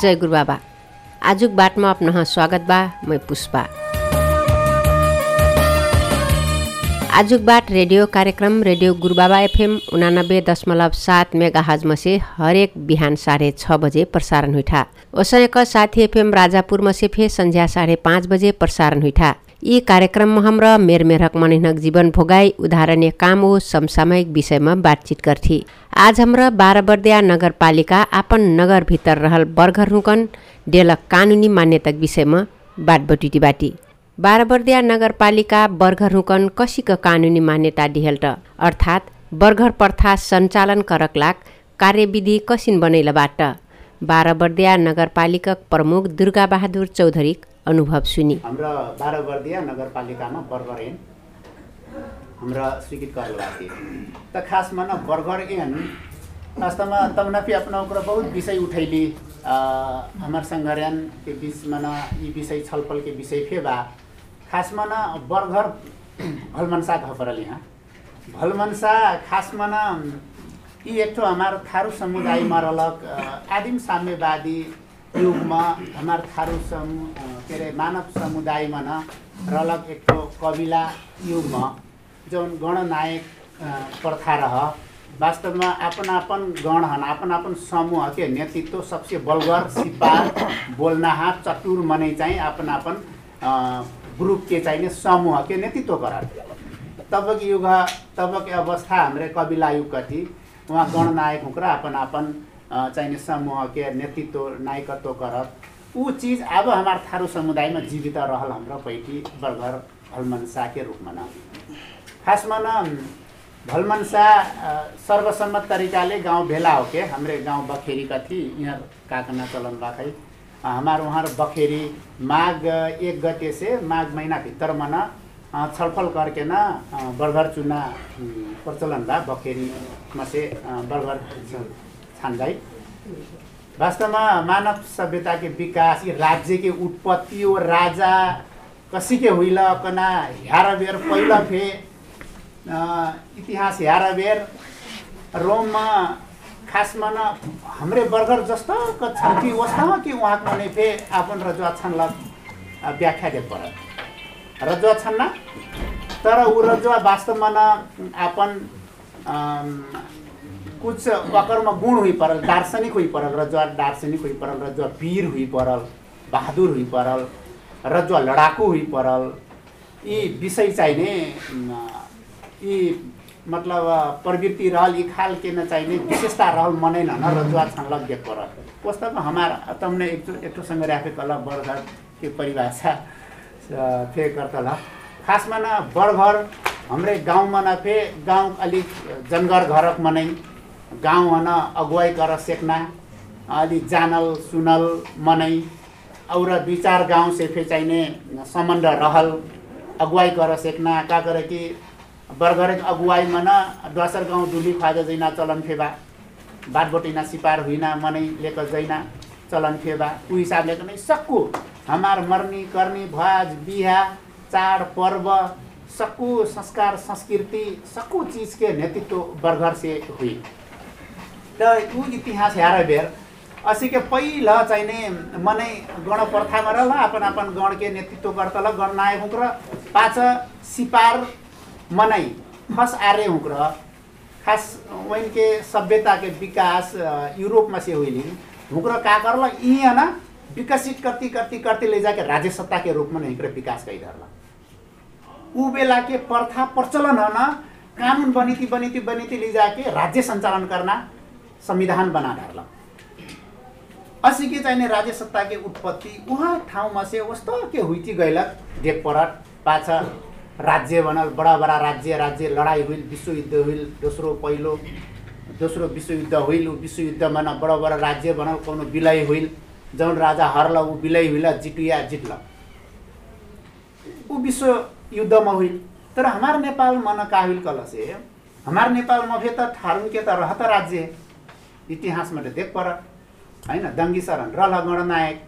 जय गुरु बाबा। आजुक बाटमा अपना स्वागत बा मैं पुष्पा। आजुक बाट रेडियो कार्यक्रम रेडियो गुरुबाबा एफएम उनानब्बे दशमलव सात मेगा हजमा से हरेक बिहान साढे छ बजे प्रसारण हुइठा। ओसयक साथी एफएम राजापुरमा से फे संध्या साढे पाँच बजे प्रसारण हुइठा। यी कार्यक्रममा हाम्रा मेरमेरक मनिनक जीवन भोगाई उदाहरणीय काम हो समसामयिक विषयमा बातचित गर्थी। आज हाम्रा बाह्र बर्दिया नगरपालिका आपन नगर भित्र रहल बर्घर रुकन डेलक कानुनी मान्यताक विषयमा बाटबटुटी बाटी। बाह्रबर्दिया नगरपालिका बर्घर रुकन कसीको कानुनी मान्यता डिहेल्ट अर्थात् बर्घर प्रथा सञ्चालन करकलाक कार्यविधि कसिन बनैलबाट बाह्रबर्दिया नगरपालिका प्रमुख दुर्गा बहादुर चौधरी अनुभव सुनि। हाम्रो बाह्रबर्दिया नगरपालिकामा बर्गर एन हाम्रो स्वीकृत थी त खासमा न बर्गर एन वास्तवमा तमना भी अपना ओकरा बहुत विषय उठैली। हमार संगठन के बीचमा न यी विषय छलफल के विषय बा। खासमा न बर्गर भलमनसा कह परल यहाँ भलमनसा खासमा न यी एक ठो हमार थारू समुदायमा रहलक आदिम साम्यवादी युगमा हमार थारू समु के अरे मानव समुदायमा न रहलक एक ठो कबिला युगमा जौन गणनायक प्रथा रह। वास्तवमा आपन आपन गण हन आपन आपन समूह के नेतृत्व सबसे बलगर सिपार बोल्नाहा चतुर मनै चाहिँ आपन आपन ग्रुप के चाहिने समूह के नेतृत्व करा तबक युग तबक अवस्था हाम्रो कबिला युग कति उहाँ गणनायक हुँक्रा आपन आपन चाहिने समूह के नेतृत्व नायकत्व करत ऊ चिज अब हमार थारू समुदायमा जीवित रहल हाम्रो पैठी बर्गर हलमनसा के रूपमा न। खासमा न भलमनसा सर्वसम्मत तरिकाले गाउँ भेला हो के। हाम्रो गाउँ बखेरी कथी यहाँ काकना चलन बाखै हमार उहाँ बखेरी माघ एक गते से माघ महीना भित्रमा न छलफल करके न बर्गर चुना प्रचलन बा बखेरीमा से बर्गर। छान जाई वास्तवमा मानव सभ्यता के विकास ये राज्य के उत्पत्ति और राजा कसी के हुइल कना ह्यार बेर पहिला फे इतिहास ह्यार बेर रोममा खासमा न हाम्रै बर्गर जस्तो छन् कि वस्तामा कि उहाँको भने फे आफन रजुवा छन्ल व्याख्या दे पर रजुवा छन् न तर ऊ रजुवा वास्तवमा न आपन कुछ वकरमा गुण हुई परल दार्शनिक हुई परल रजुवा दार्शनिक हुई परल रजुवा वीर हुई परल बहादुर हुई परल रजुवा लडाकु हुई परल। यी विषय चाहिने यी मतलब प्रवृत्ति रहल यी खाल के न चाहिने विशेषता रहल मनै न रजुआ छानलक देख परल। पुस्तक हमार तुमने एक एक ठोसँग राखे कल बर्घर के परिभाषा फे करतल। खासमा न बर्घर हाम्रै गाउँमा न फे गाउँ अलिक जनगर घरक मनै गाउँ हन अगुवाई कर सेक्ना अलिक जानल सुनल मनै और दुई चार गाउँ से फे चाहिने सम्बन्ध रहल अगुवाई कर सेक्ना का करे कि बर्गरेक अगुवाईमा न दोसर गाउँ डुली ख्वाजा जैना चलन फेबा बाटबटिना सिपार हुइना मनै लेक जैना चलन फेबा ऊ हिसाबले नै सक्कु। हमार मर्नी कर्नी भज बिहा चाड पर्व सक्कु संस्कार संस्कृति सक्कु चीज के नेतृत्व बर्गर से हुई। त ऊ इतिहास हेर बेर। असी के पहिला चाहिने मनै गण प्रथामा रहल अपन अपन गण के नेतृत्व गर्तल गणनायक हुँक्र पाँच सिपार मनै खस आर्य हुँक्र खास वैन के सभ्यता के विकास यूरोप में से हुई हुँक्र का करल यी न विकसित करती करती करती ले जाके राज्य सत्ता के रूप में हिंक्र विकास धरल ऊ बेला के प्रथा प्रचलन है न कानुन बनीति बनीति बनीति ले जाके राज्य संचालन करना संविधान बना धरल असी के चाहिने राज्य सत्ता के उत्पत्ति उहाँ ठाउँमा से वस्तो के हुइती गैलक देख परत पाछा राज्य बनल बडा बडा राज्य राज्य लडाइँ हुइल विश्वयुद्ध हुइल दोस्रो पहिलो दोस्रो विश्वयुद्ध हुइल ऊ विश्वयुद्धमा न बडा बडा राज्य बनल कोनो विलय हुइल। जौन राजा हरल ऊ विलय हुइल जिटिया जितल। ऊ विश्वयुद्धमा हुइल। तर हमार नेपालमा न का हुइल कल से हमार नेपालमा फे त ठारुन के त रहत राज्य। इतिहासमा त देख पर होइन दङ्गी शरण रहल गणनायक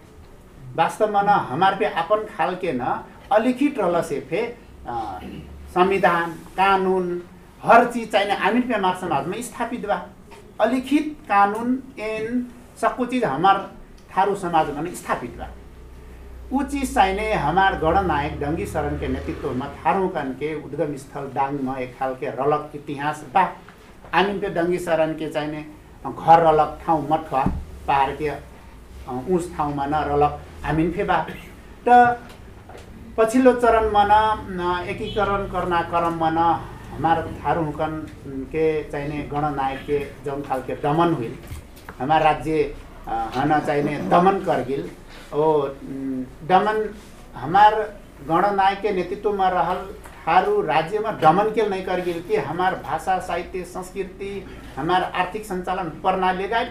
वास्तवमा न हमार पे अपन खाल के न अलिखित रहल से फे संविधान कानुन हर चीज चाहिने हामी पे हमार समाजमा स्थापित बा। अलिखित कानुन एन सबको चीज हमार थारू समाज में स्थापित बा। ऊ चीज चाहिए हमार गणनायक डंगी शरण के नेतृत्व में थारू कन के उद्गम स्थल डांग में एक खाल के रलक इतिहास बा। आमिन पे डंगी शरण के चाहिए घर रलक ठाउँ मठवा पहाड के उस ठाउँमा न रलक आमिन फे बा त पछिल्लो चरणमा न एकीकरण करना क्रममा न हमार थारू हुकन के चाहिने गणनायक के जौन खालके दमन हुई हमार राज्य हन चाहिने दमन करगिल ओ दमन हमार गणनायक के नेतृत्व में रहल थारू राज्य में दमन के नहीं कि हमार भाषा साहित्य संस्कृति हमार आर्थिक संचालन प्रणाली गाय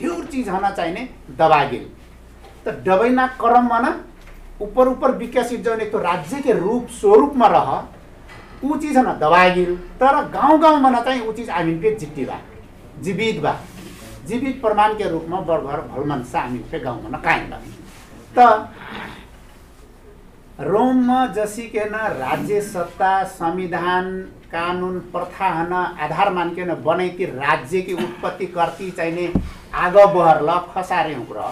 ढेर चीज होना चाहिए दबा गिल तो दबैना क्रम में ना ऊपर ऊपर विकसित जो एक तो राज्य के रूप स्वरूप में रह ऊ चीज है ना दबा गिल तर गाउँ गाउँमा न चाहिँ ऊ चीज हामी पे जिट्टी बा जीवित बा। जीवित प्रमाण के रूप में बड़घर भलमनसा हामी पे गाउँमा न कायम बा। रोममा जसी के न राज्य सत्ता संविधान कानुन प्रथा हन आधार मान के न बनैती राज्य की उत्पत्ति करती चाहिए आग बहर ल खसारे हुक्र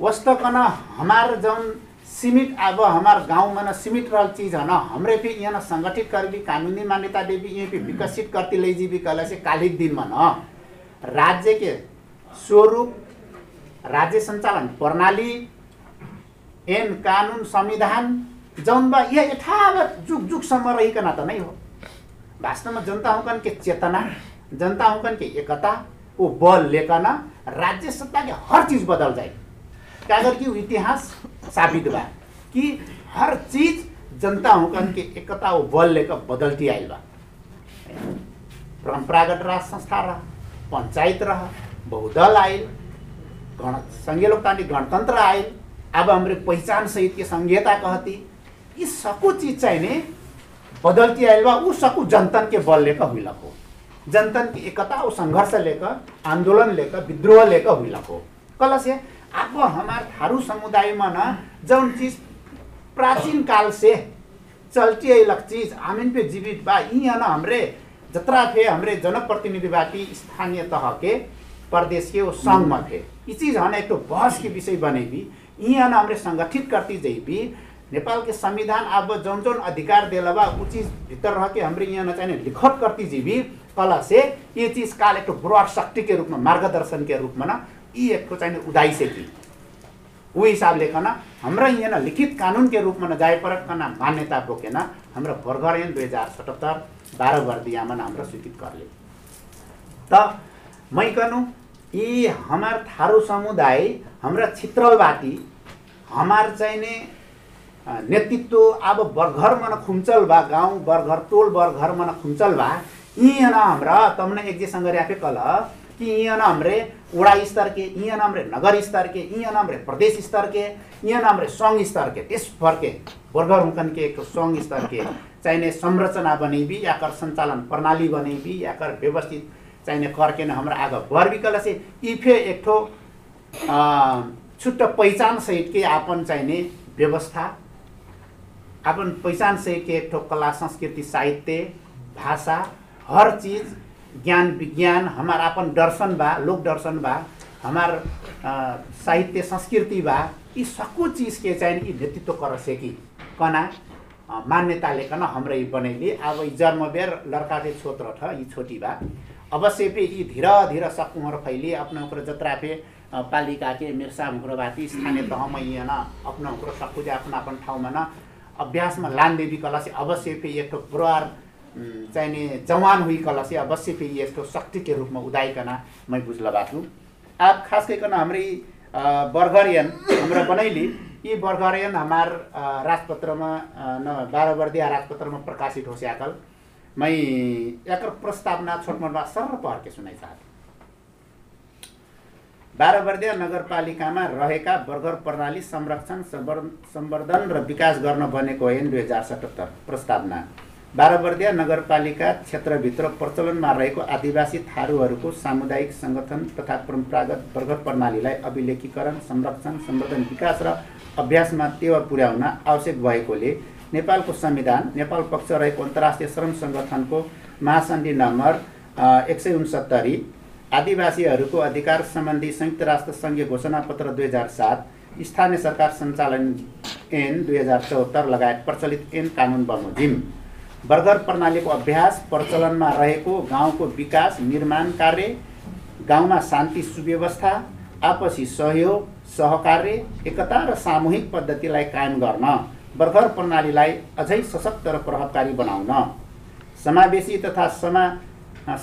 वस्तु कन हमार जौन सीमित अब हमार गाँव में न सीमित रहल चीज है न हमरे भी यहाँ संगठित कर भी कानूनी मान्यता दे भी यहाँ पे विकसित करती ले जी भी कल से कालिक दिन न राज्य के स्वरूप राज्य संचालन प्रणाली एन कानुन संविधान जौन बा यह यथावत जुग जुगसम्म रहिकन त नै हो। वास्तवमा जनता हुकन के चेतना जनता हुकन के एकता वो बल लेकन राज्य सत्ता के हर चीज बदल जाए कागर की इतिहास साबित बा कि हर चीज जनता हुकन के एकता वो बल लेकर बदलती आइल बा परंपरागत राज संस्था रह पंचायत रह बहुदल आयल गण संघीय लोकतांत्रिक गणतंत्र आयल अब हमरे पहिचान सहित के संघीयता कहती ये सकू चीज चाहिए बदलती आयल बा उ सकू जनतन के बल लेकर हुई हो। जनतन की एकता और संघर्ष लेकर आंदोलन लेकर विद्रोह लेकर हुई हो। कल से अब हमार थारू समुदाय में न जौन चीज प्राचीन काल से चलती अइलक चीज आमिन पे जीवित बा यहाँ न हमरे जतरा थे हमरे जनप्रतिनिधि बाटी स्थानीय तह के प्रदेश के में ये चीज हन एक तो बहस के विषय बने भी यहाँ हमरे संगठित करती जाइ भी नेपाल के संविधान अब जौन जौन अधिकार दिला बा उ चीज भीतर रह के हमरे यहाँ न चाहिए लिखत करती जी भी कला से ये चीज काल एक ब्रॉड शक्ति के रूप में मार्गदर्शन के रूप में ना ये एक चाहिए उदाई से की। वो हिसाब ले ना हमरा यहाँ लिखित कानून के रूप में परक ना मान्यता बोके ना हमरा वर्गर ऐन दुई हजार सतहत्तर बाह्र वर्दियामा हाम्रो स्वीकृत कर त मै कहनु यी हमार थारू समुदाय हाम्रा छित्रलबाटी हमार चाहिने नेतृत्व अब बरघर मन खुम्चल बा गाउँ बरघर टोल बरघर मन खुम्चल बा। यहाँ न हाम्रा तमने एक जे संग राखे कल कि यहाँ न हमरे वडा स्तर के यहाँ न हमरे नगर स्तर के यहाँ न हमरे प्रदेश स्तर के यहाँ न हमरे सङ्घ स्तर के त्यस भर के बर्गर हुकन के सङ्घ स्तर के चाहिने संरचना बनेबी या कर सञ्चालन प्रणाली बनेबी या कर व्यवस्थित चाहिने करके न हमरा आगे बर विकल से इफे एक ठो छुट्ट पहिचान सहित के आपन चाहिने व्यवस्था अपन पहिचान सहित के एक ठो कला संस्कृति साहित्य भाषा हर चीज ज्ञान विज्ञान हमार अपन दर्शन बा लोक दर्शन बा हमार साहित्य संस्कृति बा यी सकु चीज के चाहिए कि नेतृत्व कर सकी। कना? मान्यता हमरा यी बनैली। अब यी जन्म बेर लड़का के छोट रह यी छोटी बा। अवश्य पे यी धीरे धीरे सकुहर फैली अपना ओकरा जतरा पे पालिका के मिर्सा मुखरबाती स्थानीय तहमा यहाँ न अपना ओकरा सकु जे अपना अपन ठाउँमा न अभ्यासमा लान देवी कला से अवश्य पे एक ठो पुरवार उम्, चाहिने जवान हुई कला से अवश्य पे ये इसको शक्ति के रूप में उदाइकन मैं बुझल बाटू आप खास करके हमारी बर्गरियन हमरा बनैली। ये बर्गरियन हमार राजपत्रमा न बाह्र वर्दिया राजपत्रमा प्रकाशित हो स्याकल मैं एकर प्रस्तावना छोटमोटमा सर पढ के सुनाइ चाहत बाह्र वर्दिया नगरपालिकामा रहेका बर्गर प्रणाली संरक्षण सम्वर- सम्वर्धन र विकास गर्न बनेको ऐन दुई हजार सतहत्तर प्रस्तावना। बाह्र वर्दिया नगरपालिका क्षेत्रभित्र प्रचलनमा रहेको आदिवासी थारूहरूको सामुदायिक सङ्गठन तथा परम्परागत वर्ग प्रणालीलाई अभिलेखीकरण संरक्षण सम्वर्धन विकास र अभ्यासमा टेवा पुर्याउन आवश्यक भएकोले नेपालको संविधान नेपाल पक्ष रहेको अन्तर्राष्ट्रिय श्रम सङ्गठनको महासन्धि नम्बर एक सय उनसत्तरी आदिवासीहरूको अधिकार सम्बन्धी संयुक्त राष्ट्र सङ्घीय घोषणापत्र दुई हजार सात स्थानीय सरकार सञ्चालन ऐन दुई हजार चौहत्तर लगायत प्रचलित ऐन कानुन बमोजिम। बर्गर प्रणालीको अभ्यास प्रचलनमा रहेको गाउँको विकास निर्माण कार्य गाउँमा शान्ति सुव्यवस्था आपसी सहयोग सहकार्य एकता र सामूहिक पद्धतिलाई कायम गर्न बर्गर प्रणालीलाई अझै सशक्त र प्रभावकारी बनाउन समावेशी तथा समा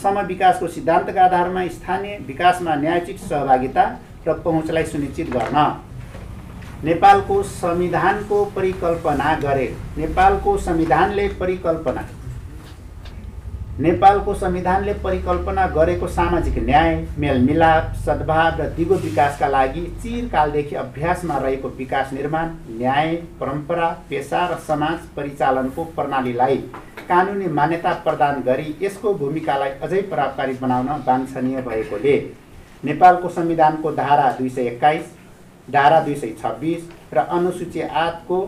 समविकासको सिद्धान्तका आधारमा स्थानीय विकासमा न्यायोचित सहभागिता र पहुँचलाई सुनिश्चित गर्न नेपालको संविधानको परिकल्पना गरे नेपालको संविधानले परिकल्पना नेपालको संविधानले परिकल्पना गरेको सामाजिक न्याय मेलमिलाप सद्भाव र दिगो विकासका लागि चिरकालदेखि अभ्यासमा रहेको विकास निर्माण न्याय परम्परा पेसा र समाज परिचालनको प्रणालीलाई कानुनी मान्यता प्रदान गरी यसको भूमिकालाई अझै प्रभावकारी बनाउन वाञ्छनीय भएकोले नेपालको संविधानको धारा दुई सय एक्काइस धारा दुई सय छब्बिस र अनुसूची आठको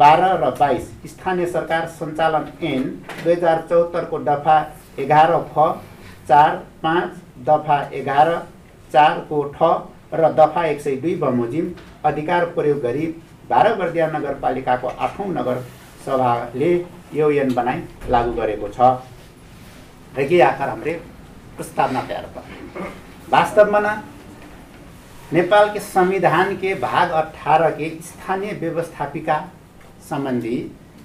बाह्र र बाइस स्थानीय सरकार सञ्चालन ऐन दुई हजार चौहत्तरको दफा एघार फ चार पाँच दफा एघार चारको ठ र दफा एक सय दुई बमोजिम अधिकार प्रयोग गरी भारवर्दिया नगरपालिकाको आठौँ नगर सभाले यो ऐन बनाई लागू गरेको छ। के आकार हाम्रो प्रस्तावना तयार कर वास्तवमा न नेपाल के संविधान भाग अठारह के स्थानीय व्यवस्थापिका सम्बन्धी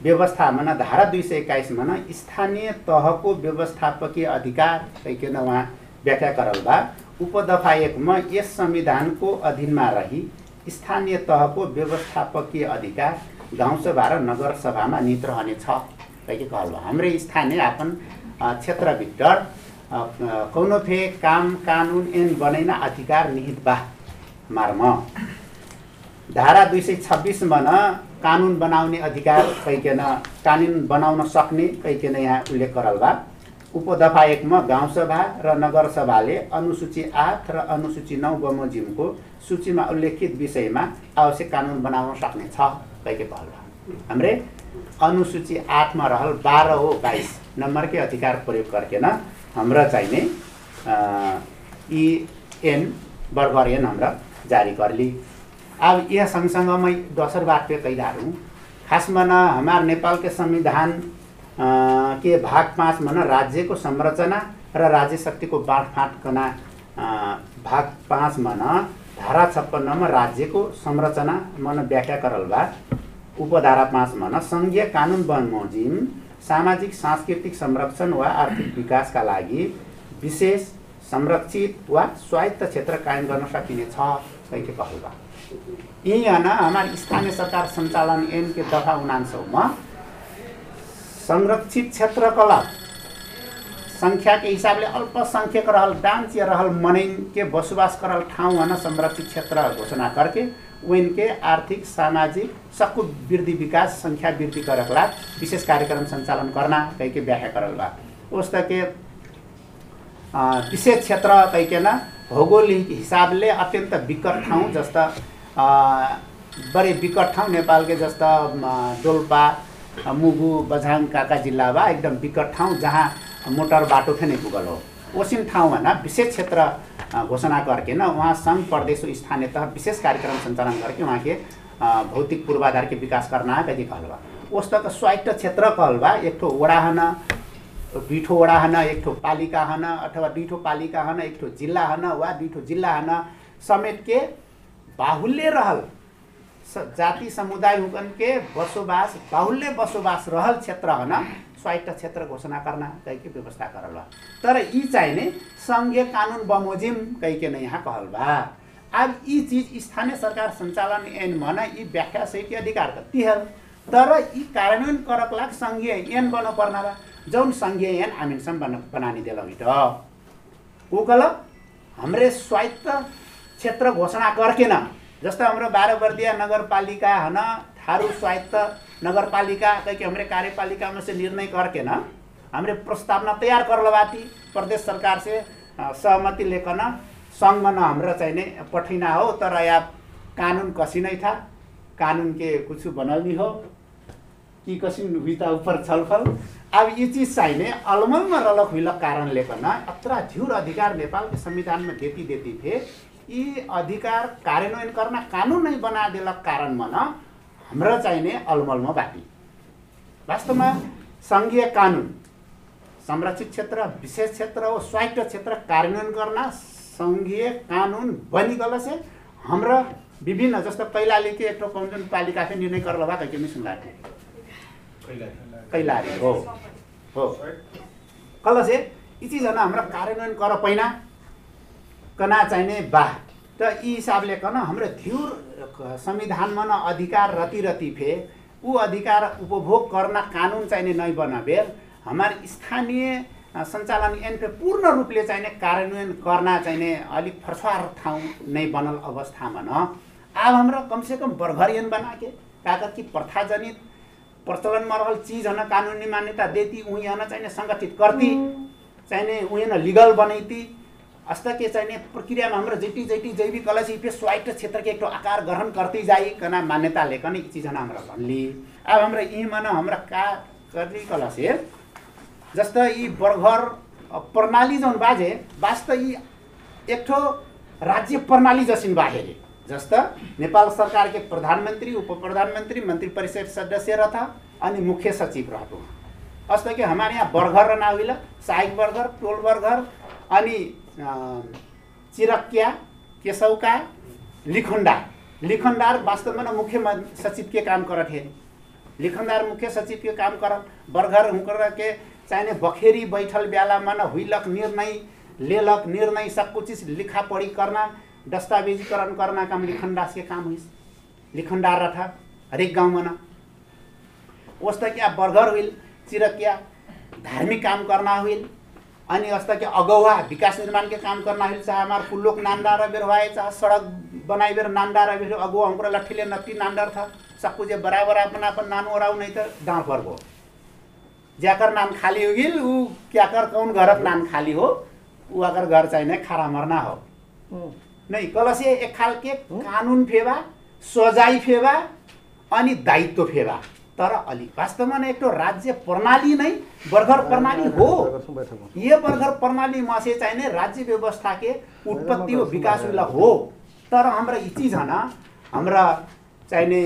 व्यवस्थामा धारा दुई सय एक्काइसमा न स्थानीय तहको व्यवस्थापकीय अधिकार कहिकन उहाँ व्याख्या बा। उपदफा एकमा यस संविधानको अधीनमा रही स्थानीय तहको व्यवस्थापकीय अधिकार गाउँसभा र नगरसभामा निहित रहनेछ कहिके कहल हाम्रो स्थानीय आफ्न क्षेत्रभित्र कौनो फे काम कानुन ऐन बनैना अधिकार निहित बा। मार्म। धारा दुई सय छब्बिसमा न कानुन बनाउने अधिकार कहिकन कानुन बनाउन सक्ने कहिकन यहाँ उल्लेख गरल बा। उपदफा एकमा गाउँसभा र नगरसभाले अनुसूची आठ र अनुसूची नौ बमोजिमको सूचीमा उल्लेखित विषयमा आवश्यक कानुन बनाउन सक्ने छ कहल बा। हाम्रे अनुसूची आठमा रहल बाह्र हो बाइस नम्बरकै अधिकार प्रयोग करके हाम्रा चाहिने यी एन बर्गर एन हाम्रा जारी करली। अब यह सँगसँगमै दोसर बात पे कैदार हूँ खासमा न हमार नेपाल के संविधान के भाग पाँचमा न राज्यको संरचना र राज्य शक्तिको बाँडफाँटकना भाग पाँचमा न धारा छप्पन्नमा राज्यको संरचना मन व्याख्या करल बा। उपधारा पाँचमा न सङ्घीय कानुन बमोजिम सामाजिक सांस्कृतिक संरक्षण वा आर्थिक विकासका लागि विशेष संरक्षित वा स्वायत्त क्षेत्र कायम गर्न सकिने छ कैके कहल बा यहाँ हमारे स्थानीय सरकार सञ्चालन ऐन के दफा उनान्सौमा संरक्षित क्षेत्र कला संख्या के हिसाबले अल्पसङ्ख्यक रहल डान्स या रहल मनैन के बसोबास करल ठाउँ हन संरक्षित क्षेत्र घोषणा करके उनके आर्थिक सामाजिक सबको वृद्धि विकास संख्या वृद्धि करकला विशेष कार्यक्रम सञ्चालन करना कहिके व्याख्या करल बा। उस के विशेष क्षेत्र कहिकन भौगोलिक हिसाबले अत्यन्त विकट ठाउँ जस्ता बढी विकट ठाउँ नेपालकै जस्ता डोल्पा मुगु बझाङ काका जिल्ला बा एकदम विकट ठाउँ जहाँ मोटर बाटो नहीं पुगल हो। ओसिन ठाउँमा न विशेष क्षेत्र घोषणा करके न वहाँ सङ्घ प्रदेश स्थानीय तह विशेष कार्यक्रम सञ्चालन करके वहाँ के भौतिक पूर्वाधार के विकास करना कति कहलबा उस तक स्वायत्त क्षेत्र कहलबा एक ठो वडा हन दुई ठो वडा हन एक ठो पालिका हन अथवा दुई ठो पालिका हन एक ठो जिल्ला हन वा दुई ठो जिल्ला हन समेत के बाहुल्य रहल। जाति समुदाय हुकन के बसोबास बाहुल्य बसोबास रहल क्षेत्र हन स्वायत्त क्षेत्र घोषणा करना कहिके व्यवस्था करल बा। तर यी चाहिने सङ्घीय कानुन बमोजिम कहिके नै यहाँ कहल बा। अब यी चिज स्थानीय सरकार सञ्चालन ऐन मन यी व्याख्या सहित अधिकार त तिहल तर यी कार्यान्वयन करक लाग सङ्घीय ऐन बन पर्ना बा। जौन सङ्घीय ऐन हामीसँग बन बनानी दिल त। गलत हमरे स्वायत्त क्षेत्र घोषणा करकेन जस्तो हाम्रो बाह्रवर्दिया नगरपालिका हन थारू स्वायत्त नगरपालिका कहीं हमारे कार्यपालिका से निर्णय करके ना हमरे प्रस्तावना तैयार कर प्रदेश सरकार से सहमति लेकर न सङ्घमा न हाम्रो चाहिने पठैना हो तर या कानुन कसी नै था। कानुन के कुछ बनल नहीं हो। कि कसिन हुई त उपर छलफल। अब यी चिज चाहिने अलमलमा रलक हुइलक कारणले पनि अत्र झ्युर अधिकार नेपालको संविधानमा देती देती थिए। यी अधिकार कार्यान्वयन गर्न कानुन नै बना देलक कारणमा न हाम्रो चाहिने अलमलमा बाटी वास्तवमा सङ्घीय कानुन संरक्षित क्षेत्र विशेष क्षेत्र हो स्वायत्त क्षेत्र कार्यान्वयन गर्न सङ्घीय कानुन बनिगल से हाम्रो विभिन्न जस्तो कैलाली के एक कौन पालिका के निर्णय कर लगा कहीं नहीं सुन कैलाली हो। हो। कल से यी चिजहरू हाम्रो कार्यान्वयन कर पहिना कना चाहिने बा त यी हिसाबले कन हाम्रो ध्युर संविधानमा न अधिकार रति रति फे ऊ अधिकार उपभोग गर्न कानुन चाहिने नै बनाबेर हाम्रो स्थानीय सञ्चालन एनपे पूर्ण रूपले चाहिने कार्यान्वयन गर्न चाहिने अलिक फर्सवार ठाउँ नै बनल अवस्थामा न। अब हाम्रो कमसेकम बर्घर एन बनाके कागज की प्रथाजनित प्रचलनमा रहल चीज हन कानुनी मान्यता देती उही हन चाहिने सङ्गठित करती चाहिने उही लिगल बनैती अस्ता के चाहिने प्रक्रियामा हाम्रो जैटी जैटी जैविक अलसी पे स्वायत्त क्षेत्रको एक आकार ग्रहण करती जाई कना मान्यता लेखन चिज हन हाम्रो भन्ली। अब हाम्रो यी मन हाम्रो का करती कलसे जस्तो यी बर्घर प्रणाली जुन बाजे वास्तव यी एक राज्य प्रणाली जसिन बाहेरे जस्तो नेपाल सरकारके प्रधानमन्त्री उप प्रधानमन्त्री मन्त्री परिषद सदस्य रह अनि मुख्य सचिव रहतो। जस्तो कि हमारे यहाँ बर्घर र नाविल सहायक बर्घर टोल बर्घर अनि चिरक्या केशौका लिखनदार लिखनदार वास्तवमा मुख्य सचिव के काम करत हे लिखनदार मुख्य सचिव के काम कर बर्घर हुकर के चाहिने बखेरी बैठल बेलामा न हुइलक निर्णय लेलक निर्णय सब कुछ लिखा पढी करना दस्तावेजीकरण करना काम लिखनदास के काम हुइस। लिखनदार रहा हरेक गाउँमा न। वस्ता क्या बर्गर हुइल चिरकिया धार्मिक काम करना हुइल अनि अस्ता के अगौवा विकास निर्माण के काम हुइल चाहे हमार फुल्लोक नामदार बेर हुआ चाहे सड़क बनाई बेर नामदार बेर अगुवा हमरा लट्ठीले नत्ती नामदार था सब कुछ बराबर अपन अपन नाम ओराउ नहीं तो गाँव पर गो ज्याकर नाम खाली हो गिल ऊ क्या कर कौन घर नाम खाली हो? ऊ अगर घर चाहिए खारा मरना हो। नहीं कलसे एक खालके कानुन फेवा सजाय फेवा अनि दायित्व फेवा। तर अलिक वास्तवमा नै एक राज्य प्रणाली नै बर्गर प्रणाली हो। यो बर्गर प्रणाली मसे चाहिने राज्य व्यवस्था के उत्पत्ति हो विकास हो। तर हाम्रो यी चिज हन हाम्रा चाहिने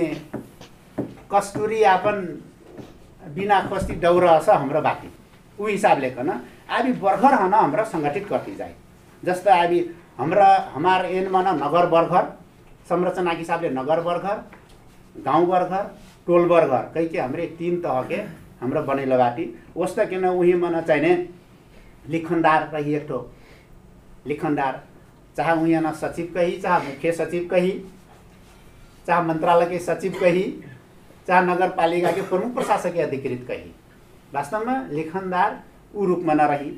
कस्तुरी आपन बिना कस्ती डौर छ हाम्रो बाटी ऊ हिसाबले कन आबी बर्गर हन हाम्रो सङ्गठित कति जाए। जस्तो आबी हाम्रा हमार एनमा नगर बर्घर संरचना के हिसाबले नगर बर्घर गाउँ बर्घर टोल बर्घर कई के हमरे तीन तह के हाम्रो बनैलो बाटी। वस्ता किन उही मन चाहिने लिखनदार रही एक ठो। लिखनदार। चाहे उही न सचिव कही चाहे मुख्य सचिव कही चाहे मंत्रालय के सचिव कही चाहे नगरपालिका के प्रमुख प्रशासकीय अधिकृत कही। वास्तवमा लिखनदार ऊ रूपमा नरही।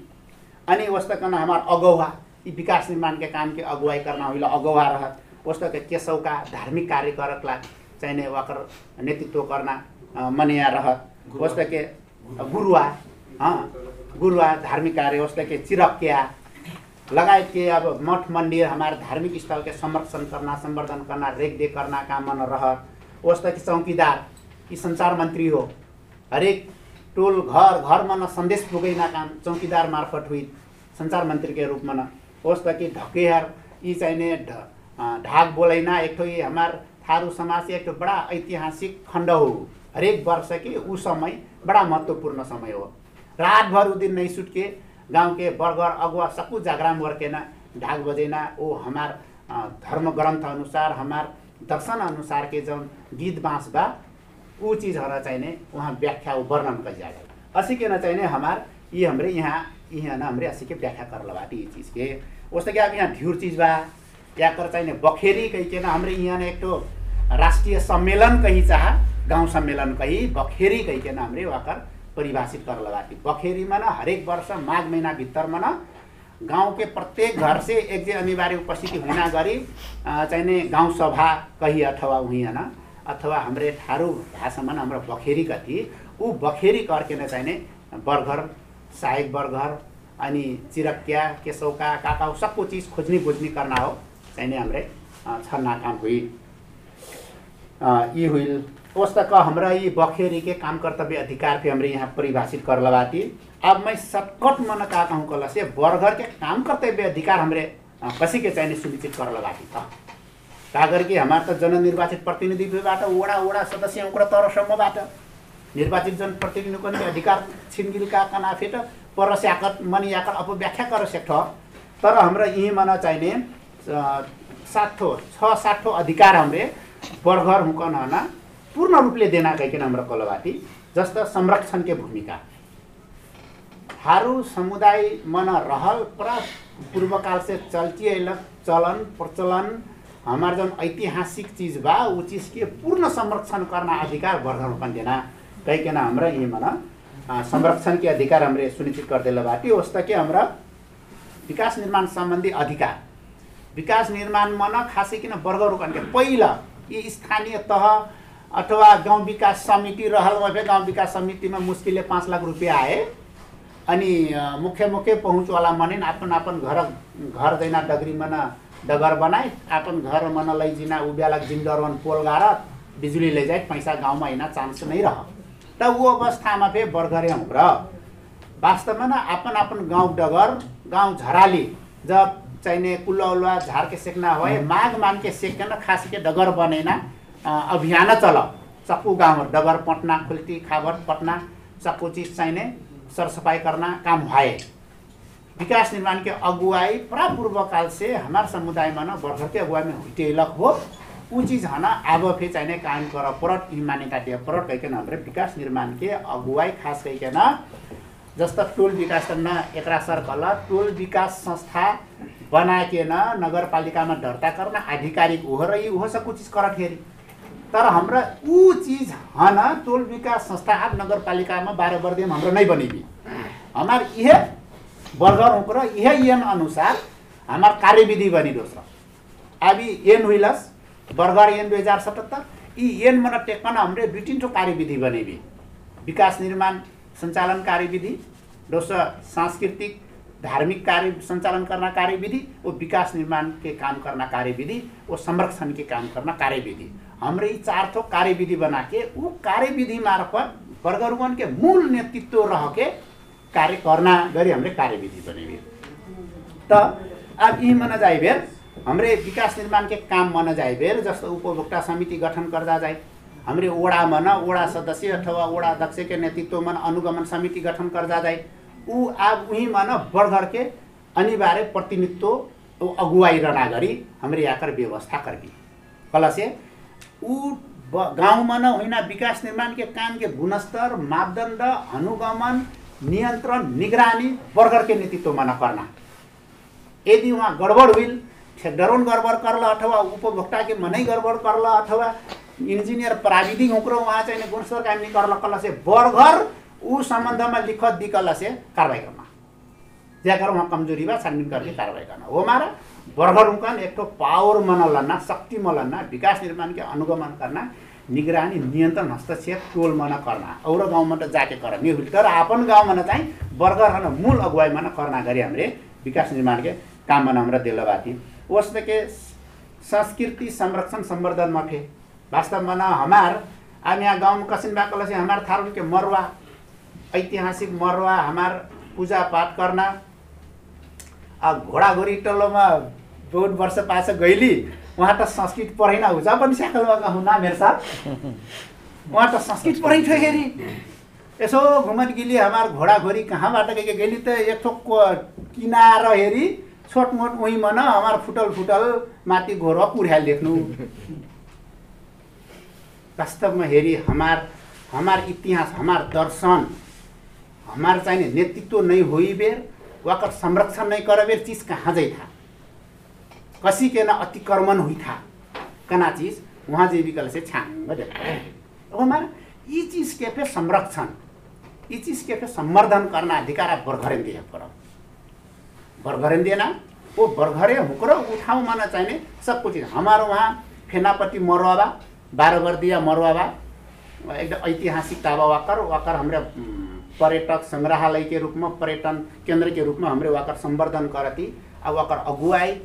अनि वस्ता हमार अगौवा यी विकास निर्माणका कामके अगुवाई गर्न होइन अगुवा रहत। वस्तुका केशवका धार्मिक कार्यकरकलाई चाहिने वाकर नेतृत्व गर्न मनिया रहत वस्तु के गुरुवा गुरुवा धार्मिक कार्य वस्तु के चिरकिया लगायत के अब मठ मन्दिर हमारे धार्मिक स्थल के संरक्षण करना संवर्धन करना रेख देख करना काम मन रहत वस्तु के चौकीदार यी संचार मन्त्री हो। हरेक टोल घर घरमा न सन्देश पुगैना काम चौकीदार मार्फत हुई सञ्चार मन्त्रीको रूपमा न होस् त कि ढकेहर यी चाहिने ढाक बोलैना एक ठो ये हमार थारू समाज एक ठो बड़ा ऐतिहासिक खण्ड हो। हरेक वर्ष कि ऊ समय बड़ा महत्त्वपूर्ण समय हो। रातभर ऊ दिन नहीं सुटके गाँव के बर्गर अगुवा सकू जागराम वर्केना ढाक बजेना ओ हमार धर्म ग्रन्थ अनुसार हमार दर्शन अनुसार के जौन गीत बाँस बा ऊ चिजहरू चाहिने उहाँ व्याख्या वर्णन करिजाएगा असी के न चाहिने हमार ये हमरे यहाँ यहाँ न हमरे असी के व्याख्या कर लबाटी ये चीज़ के क्या अब यहाँ ढ्यूर चीज़ बा या कर चाहिए बखेरी कही के ना हमरे यहाँ एक तो राष्ट्रिय सम्मेलन कही चाह गाउँ सम्मेलन कही बखेरी कही के ना हमरे वाकर परिभाषित कर लगाती बखेरीमा न हरेक वर्ष माघ महिना भित्रमा न गाउँ के प्रत्येक घर से एक अनिवार्य उपस्थिति हुना गरी चाहिने गाउँ सभा कही अथवा हुइएन अथवा हाम्रे ठारू भाषामा हाम्रो बखेरी कति ऊ बखेरी करके न चाहिने बर्गर सहायक बर्गर अनि चिरक्या केशौका काका सबको चिज खोज्ने बुझ्ने करना हो चाहिने हाम्रे छन्ना काम हुई यी हुइल वस्ता का हमरा ये बखेरी के काम कर्तव्य अधिकार पे हमरे यहाँ परिभाषित कर लबाती अब मैं शॉर्टकट मन का कहूँ कल से बर्गर के काम कर्तव्य अधिकार हमरे कसी के सुनिश्चित कर लबाती था का करके हमार त जननिर्वाचित प्रतिनिधिबाट वडा वडा सदस्य ओकरा तरसम्मबाट निर्वाचित जनप्रतिनिधिको अधिकार छिनगिलका कनाफे त पर स्याकत मनी याकत अपव्याख्या कर सेक्ठ तर हाम्रो यहीँ मन चाहिने साठो छ साठो अधिकार हमरे बर्गर हुकन हना पूर्ण रूपले देना कहिकन हाम्रो कलवाती जस्तो संरक्षण के भूमिका। हारू समुदाय मन रहल पर पूर्वकाल से चलती अइलक चलन प्रचलन हमार जन ऐतिहासिक चीज बा उ चीज के पूर्ण संरक्षण करना अधिकार वर्धन रूपन देना कहिकन हमरा यही मन। अ, संरक्षण के अधिकार हमरे सुनिश्चित कर देला बाटी वस्ता के हमरा विकास निर्माण सम्बन्धी अधिकार। विकास निर्माण मन खासै किन वर्ग रूपन के पहिला यी स्थानीय तह अथवा गाउँ विकास समिति रहल भए गाउँ विकास समितिमा मुस्किलले पाँच लाख रुपियाँ आए। अनि मुख्य मुख्य पहुँचवाला मनिन आपन आपन घर घर दैना डगरी मन डगर बनाए आपन घर मन लैजिना उब्यालक जिन्दरवन पोल गार बिजुली ले जाए पैसा गाउँमा हिँड्न चान्स नै रह। त ऊ अवस्थामा फे बर्गरे हुँक्र वास्तवमा न आपन आपन गाउँ डगर गाउँ झराली जब चाहिने कुल्ला उल्ला झार के सेकना होए माघ मान के सेकन खास के डगर बनेना अभियान चल। सकू गाउँ डगर पटना खुल्टी खाबर पटना सकू चीज चाहिने सरसफाई करना काम भए। विकास निर्माण के अगुवाई पूरा पूर्व काल से हमार समुदाय में न बर्खर के अगुवाई में हुटेलक हो। ऊ चीज हन आब फे चाहिने काम कर परट ई मान्यता दिए परट कहिकन हाम्रो विकास निर्माण के अगुवाई खास कहिकन जस्तो टोल विकास न एकरा सर्कल टोल विकास संस्था बनाइकन नगरपालिकामा दर्ता गर्न आधिकारिक हो र यी हो सब चीज कर तर हाम्रा ऊ चीज हन टोल विकास संस्था नगरपालिकामा बाह्र वर्दियम हाम्रो नै बनेबी हमार यह वर्गर होकर यह यन अनुसार हमार कार्यविधि बनी दोस्रो अभी एन हुइलस बर्गर एन दुई हजार सतहत्तर यी एन मन टेक्न हाम्रो दुई तिन ठो कार्यविधि बनेबी। विकास निर्माण सञ्चालन कार्यविधि दोस्रो सांस्कृतिक धार्मिक कार्य सञ्चालन करना कार्यविधि वो विकास निर्माण के काम करना कार्यविधि वो संरक्षण के काम करना कार्यविधि। हाम्रो यी चार थो कार्यविधि बना के ऊ कार्यविधि मार्फत वर्गरुवन के मूल नेतृत्व रह के कार्य करना गरी हमरे कार्यविधि बनेबी त अब यी मन जाए बेर हमरे विकास निर्माण के काम मन जाए बेर जस्तो उपभोक्ता समिति गठन गर्दा जाए हमरे वडा मन वडा सदस्य अथवा वडा अध्यक्ष के नेतृत्व मन अनुगमन समिति गठन गर्दा जाए ऊ अब उही मन के अनिवार्य प्रतिनिधित्व अगुवाई रहना गरी हमरे याकर व्यवस्था करबी कल से ऊ गाउँमा न होइन विकास निर्माण के काम के गुणस्तर मापदण्ड अनुगमन नियन्त्रण निगरानी बर्गर के नेतृत्वमा न करना यदि वहाँ गडबड हुइल ठेकडरोन गडबड करल अथवा उपभोक्ता के मनै गडबड करल अथवा इंजीनियर प्राविधिक होकर वहाँ चाहिँ गुणस्तर काम नहीं करल बर्गर ऊ सम्बन्धमा लिखत दिकल से कारवाही करना जाकर वहाँ कमजोरी बा छानबीन करके कार्रवाई करना वो हमारा बर्गर उनका एक तो पावर मन लन्ना शक्ति मन लन्ना विकास निर्माण के अनुगमन करना निगरानी नियन्त्रण हस्तक्षेप टोल मन करना और गाउँमा त जाके कर नि हुइल तर आपन गाउँमा न चाहिँ बर्गर मूल अगुवाई मन करना गरी हामीले विकास निर्माण के काम मन हमरा दिल बाती के संस्कृति संरक्षण संवर्धन मठे वास्तव में न हमार अब यहाँ गाँव में कसिन बाकल से हमार थारुल के मरवा ऐतिहासिक मरवा हमार पूजा पाठ करना अब घोडाघोडी टल्लोमा बहुत वर्ष पास गइली उहाँ त संस्कृत पढेन हुन्छ पनि स्याकलमा हुना मेरो साथ। उहाँ त संस्कृत पढै थियो हेरी यसो घुमन गिली हमार घोडाघोडी कहाँबाट गए गेली त एक ठोक किनार हेरी छोटमोट उही मन हमार फुटल फुटल माथि घोर पुर्याल देख्नु। वास्तवमा हेरी हमार हमार इतिहास हमार दर्शन। हमार चाहिए नेतृत्व नहीं हुई बेर संरक्षण नहीं कर बेर चीज कहाँ जाइ था कसी के ना अतिक्रमण हुई था कना चीज जे विकल से छांग हमारा ये चीज के पे संरक्षण ये चीज के पे संवर्धन करना अधिकार आप बरघरेन दिए पर। बरघरेन देना वो बरघरे हुकर उठाऊ माना चाहिए सब कुछ हमारो वहाँ फेनापट्टि मरवाबा बाह्र वर्दिया मरवाबा एकदम ऐतिहासिक ताबा वाकर वाकर हाम्रो पर्यटक संग्रहालय के रूप पर्यटन केंद्र के रूप में हमरे वाकर संवर्धन करती अब वाकर अगुवाई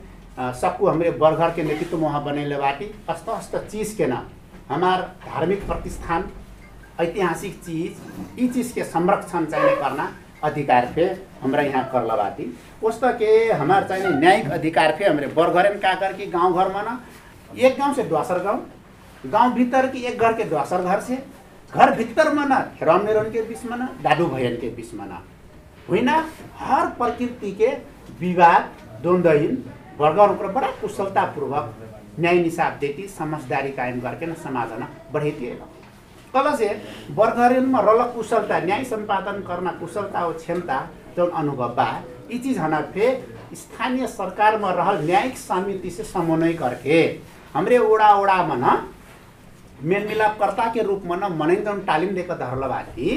सबको हमरे बरघर के नेतृत्व में वहाँ बनेले बाटी। अस्त अस्त चीज के ना हमार धार्मिक प्रतिष्ठान ऐतिहासिक चीज ई चीज के संरक्षण चाहिए करना अधिकार पे हमरा यहाँ करलबाती उस्तो के हमार चाहिए न्यायिक अधिकार पे हमरे बरघरेन का कर कि गांव घर में ना एक गांव से द्वासर गांव गांव भीतर की एक घर के घर से घर भीतर में ना हेरन मेरन के बीच में ना दादू भैयन के बीच में ना होइन हर प्रकृति के विवाद द्वन्द्वहीन वर्गर ऊपर बड़ा कुशलतापूर्वक न्याय निसाब देती समझदारी कायम करके न समाज न बढ़ेती कल से वर्गरेनमा रल कुशलता न्याय संपादन करना कुशलता और क्षमता जौन अनुभव बा। ई चीज हना स्थानीय सरकार में रहल न्यायिक समिति से समन्वय करके हमरे ओडा ओडा न मेलमिलापकर्ता के रूप में न मनै जौन तालिम धरलबाथी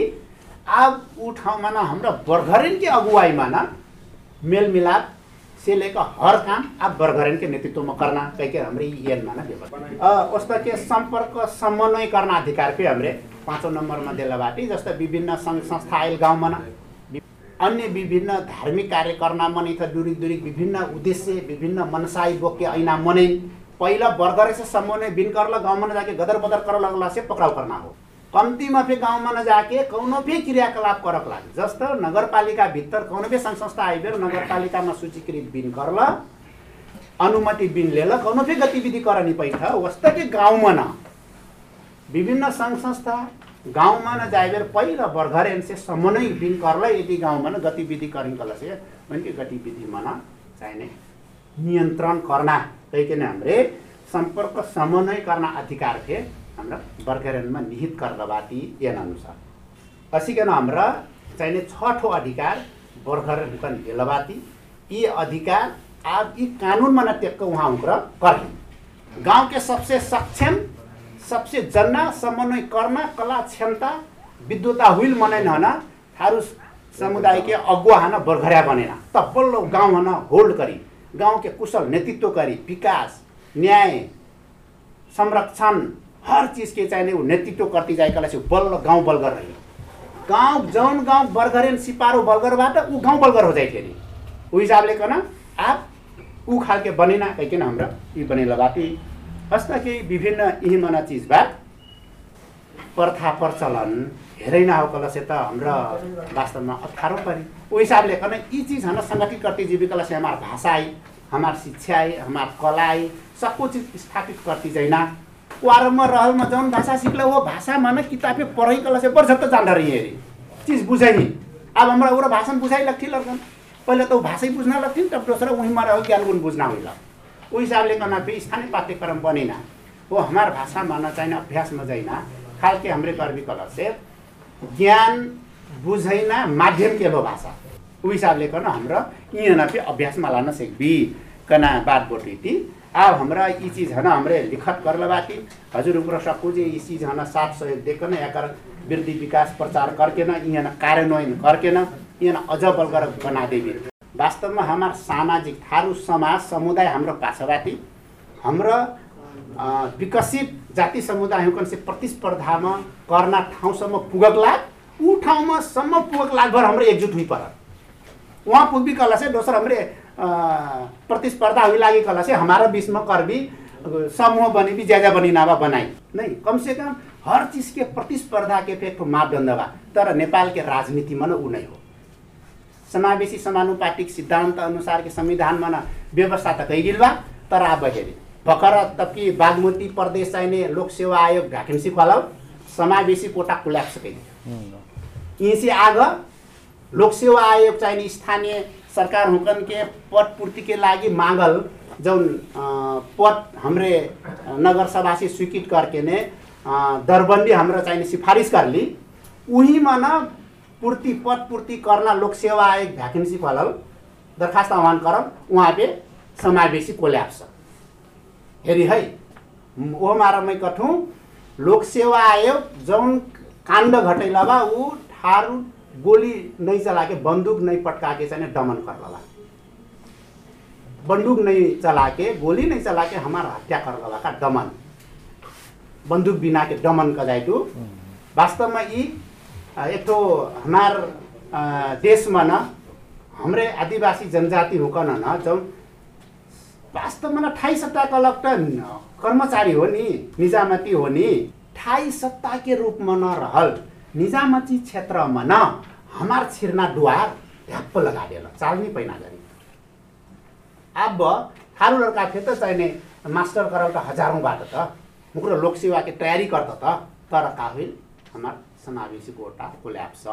अब ऊ ठाउँमा न हाम्रो बर्घरेन के अगुवाईमा न मेलमिलाप से लेकर हर काम अब बर्घरेन के नेतृत्व में करना कह के हमरे येनमा न व्यवस्था के संपर्क समन्वय करना अधिकार पे हमरे पाँचौँ नम्बरमा दिला बाटी जस्तो विभिन्न सङ्घ संस्था आयल गाउँमा न अन्य विभिन्न धार्मिक कार्य करना मन दूरी दूरी विभिन्न उद्देश्य विभिन्न मनसाई बोके ऐना मनै पहिला बर्गरे से समन्वय बिन करला गाँव में जाके गदर बदर कर लगला से पकड़ाव करना हो। कम्तीमा फे गाउँमा न जाके कौनो भी क्रियाकलाप करक लागि। जस्तो नगरपालिका भित्र कौनो भी संस्था आइबेर नगरपालिकामा सूचीकृत बिन करल अनुमति बिन लेल कौनो गतिविधि करनी पैठ वस्तो के गाउँमा न विभिन्न सङ्घ संस्था गाउँमा न जाइबेर पहिला बर्घरेन से समन्वय बिन करल यदि गाउँमा न गतिविधि करिnkल से उनकी गतिविधिमा न चाहिने नियन्त्रण करना। तैकन हमरे संपर्क समन्वय करना अधिकार थे हाम्रो बर्गरेनमा निहित करदबाती एन अनुसार। असिकन हाम्रा चाहिने छठो अधिकार बर्गरेन हेलबाती यी अधिकार आप यी कानुनमा न टेक्क उहाँ उक्र करें गांव के सबसे सक्षम सबसे जन्ना समन्वय करना कला क्षमता विद्वता हुइल मनाइन हन थारू समुदाय के अगुवा हन बर्घरिया बनेन। त बल्लो गाउँ हन होल्ड करी गांव के कुशल नेतृत्व करी विकास न्याय संरक्षण हर चीज के चाहिए वो नेतृत्व करती जाए कला से बल्ल गाउँ बलगर रही गाउँ जौन गाउँ बर्गरेन सिपारो बलगरबाट ऊ गाउँ बलगर हो जाए फेरि ऊ हिसाबले कन आप ऊ खालके बनेना कहिकन हाम्रो यी बने लगाती हस्ता केही विभिन्न यही मना चिज बा प्रथा प्रचलन। हेरै न हो कला से त हाम्रो वास्तवमा अप्ठ्यारो परी। ऊ हिसाबले कन यी चीज हन संगठित करती जीविका से हमार भाषा आई हमार शिक्षा आई हमार कला आई सबको चीज स्थापित करती जाइना वारम्मा रहलमा जौन भाषा सिक्ला वो भाषामा न किताबे पढै कला से त जान्दा रही हेरी। चीज बुझै नि। अब हमरा उरा भाषा बुझाइ लग्थी लग्छन् पहिला त ऊ भाषै बुझ्न लग्थ्यो नि त दोस्रो उहीँमा रह ज्ञान गुण बुझ्न होइन ऊ हिसाबले गर्न फेरि स्थानीय पाठ्यक्रम बनेन। वो हमार भाषामा न चाहिने अभ्यासमा जाइन खालके हमरे गर्वी कला से ज्ञान बुझैना माध्यम के लो भाषा। ऊ हिसाबले गर्न हाम्रो फेरि अभ्यासमा लान सिक्बी। कना बात बोटी थी अब हमरा ई चीज है ना हमरे लिखत कर लबाती हजुर उग्र सकू ई चीज है ना साथ सहयोग देकर ना एकर वृद्धि विकास प्रचार करके ना यहाँ कार्यान्वयन करके ना यहाँ अझ बलगर बना देवी वास्तवमा हमार सामाजिक थारू समाज समुदाय हाम्रो पाछाबाटी हाम्रो विकसित जाति समुदाय से प्रतिस्पर्धामा करना ठाउँसम्म पुगक लाग ऊ ठाउँमा सम्म पुगक लागभर हाम्रो एकजुट हुइ पर वहाँ पुग्बी कला से दोस्रो हमरे प्रतिस्पर्धा हुई लागी कला से हमारा बीच में कर भी समूह बनी भी ज्यादा बनी नावा बनाई। नहीं कम हर चीज के प्रतिस्पर्धा के एक मापदण्ड बा तर नेपाल के राजनीतिमा न ऊ नै हो। समावेशी समानुपातिक सिद्धान्त अनुसार के संविधानमा न व्यवस्था त कैगिल बा तर अब हेरी। भर्खर तबकि बागमती प्रदेश चाहिने लोक सेवा आयोग भ्याकेन्सी खोलाउ समावेशी कोटा खुल्याएको छ कहिले यहीँ से आग लोक सेवा आयोग चाहिने स्थानीय सरकार हुकन के लागि मांगल जौन पद हमरे नगर सभा से स्वीकृत करके ने दरबंदी हाम्रो चाहिने सिफारिस कर उही में न पूर्ति पद पूर्ति करना लोक सेवा आयोग भ्याकेन्सी खोलल दरखास्त आह्वान वहाँ पे समावेशी कोल्याप्स हेरी है ओ मारा मैं कठूँ। लोक सेवा आयोग जौन काण्ड घटैला बा ऊ ठारू गोली नहीं चला के बंदूक नहीं पटका के चाहिए दमन कर लगा बंदूक नहीं चला के गोली नहीं चला के हमारा हत्या कर दमन। बंदूक बिना के दमन का जाए तो वास्तव में ये तो हमार देश न हमरे आदिवासी जनजाति होकर न जौन वास्तवमा अठाई सत्ता कलेक्टर कर्मचारी हो नि निजामती हो नि ठाई सत्ता के रूप में न रहल निजामती क्षेत्रमा न हमार छिर्ना दुवार ढ्याप्प लगा देल चालनी पैना गरी। अब थारू लड़का थे त चाहिने मास्टर करल त हजारौँबाट त मुख्य लोक सेवा के तयारी करता त तर का हुई हमार समावेशी कोटा कोल्याप्स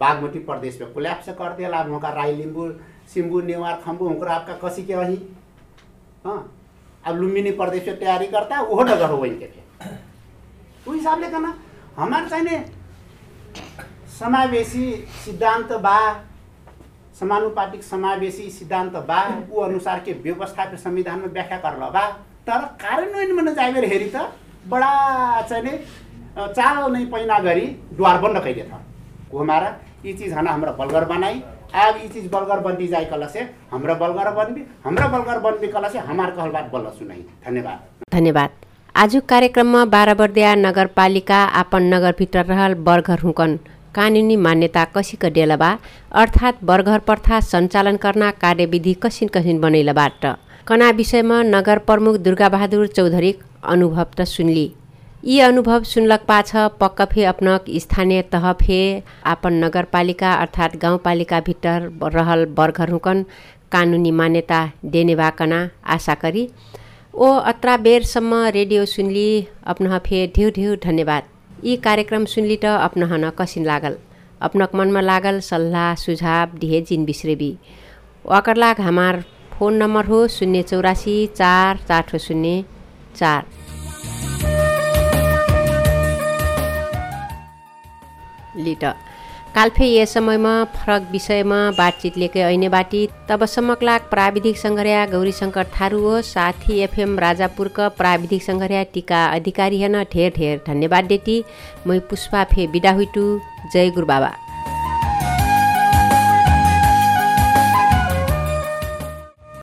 बागमती प्रदेश में कोल्याप्स दिया मौका राई लिम्बू सिम्बू नेवार खम्बू हुँकर आपका कसी के रही अब लुम्बिनी प्रदेश में तैयारी करता वो डगर हो वहीं के थे। उस हिसाब ले कहना हमारे समावेशी सिद्धांत बा समानुपातिक समावेशी सिद्धांत बा ऊ अनुसार के व्यवस्था के संविधान में व्याख्या कर बा। तर कार्यान्वयन में जाए हेरी त बड़ा चाहिए चाल नहीं पैना गरी द्वार बंद कैले था। हमारा ये चीज़ है ना हमारा बलगर बनाई अब ये चीज़ बलगर बनती जाए कल से हमरा बलगर बनबी हमरा बलगर बनबी कल से हमार कहल बात बल्ल सुनाई धन्यवाद। धन्यवाद। आजु कार्यक्रममा बाह्रबर्दिया नगरपालिका आपन नगरभित्र रहल बर्घर हुकन कानुनी मान्यता कसिक डेलबा अर्थात् बर्घर प्रथा सञ्चालन गर्न कार्यविधि कसिन कसिन बनैलबाट। कना विषयमा नगर प्रमुख दुर्गाबहादुर चौधरी अनुभव त सुनली। यी अनुभव सुनलक पाछ पक्क फे अपनक स्थानीय तह फे। आपन नगरपालिका अर्थात् गाउँपालिका भित्र रहल हुकन कानुनी मान्यता देने बाकना आशा करी। ओ अत्रा बेरसम्म रेडियो सुनली अपनह फे ढेउ ढेउ धन्यवाद। यी कार्यक्रम सुनली त अपनहन कसिन लागल। अपनक मनमा लागल सल्लाह सुझाव दिहे जिन बिस्रेबी। वाकर लाग हमार फोन नम्बर हो शून्य चौरासी चार चार शून्य चार। लिट काल्फे यस समयमा फरक विषयमा बातचित लेके ऐने बाटी। तबसम्मक लाग प्राविधिक सङ्घर्या गौरी शङ्कर थारू हो। साथी एफएम राजापुरक प्राविधिक सङ्घर्या टिका अधिकारी हेन ढेर ढेर धन्यवाद देती मै पुष्पा फे बिदा हुइटु। जय गुरु बाबा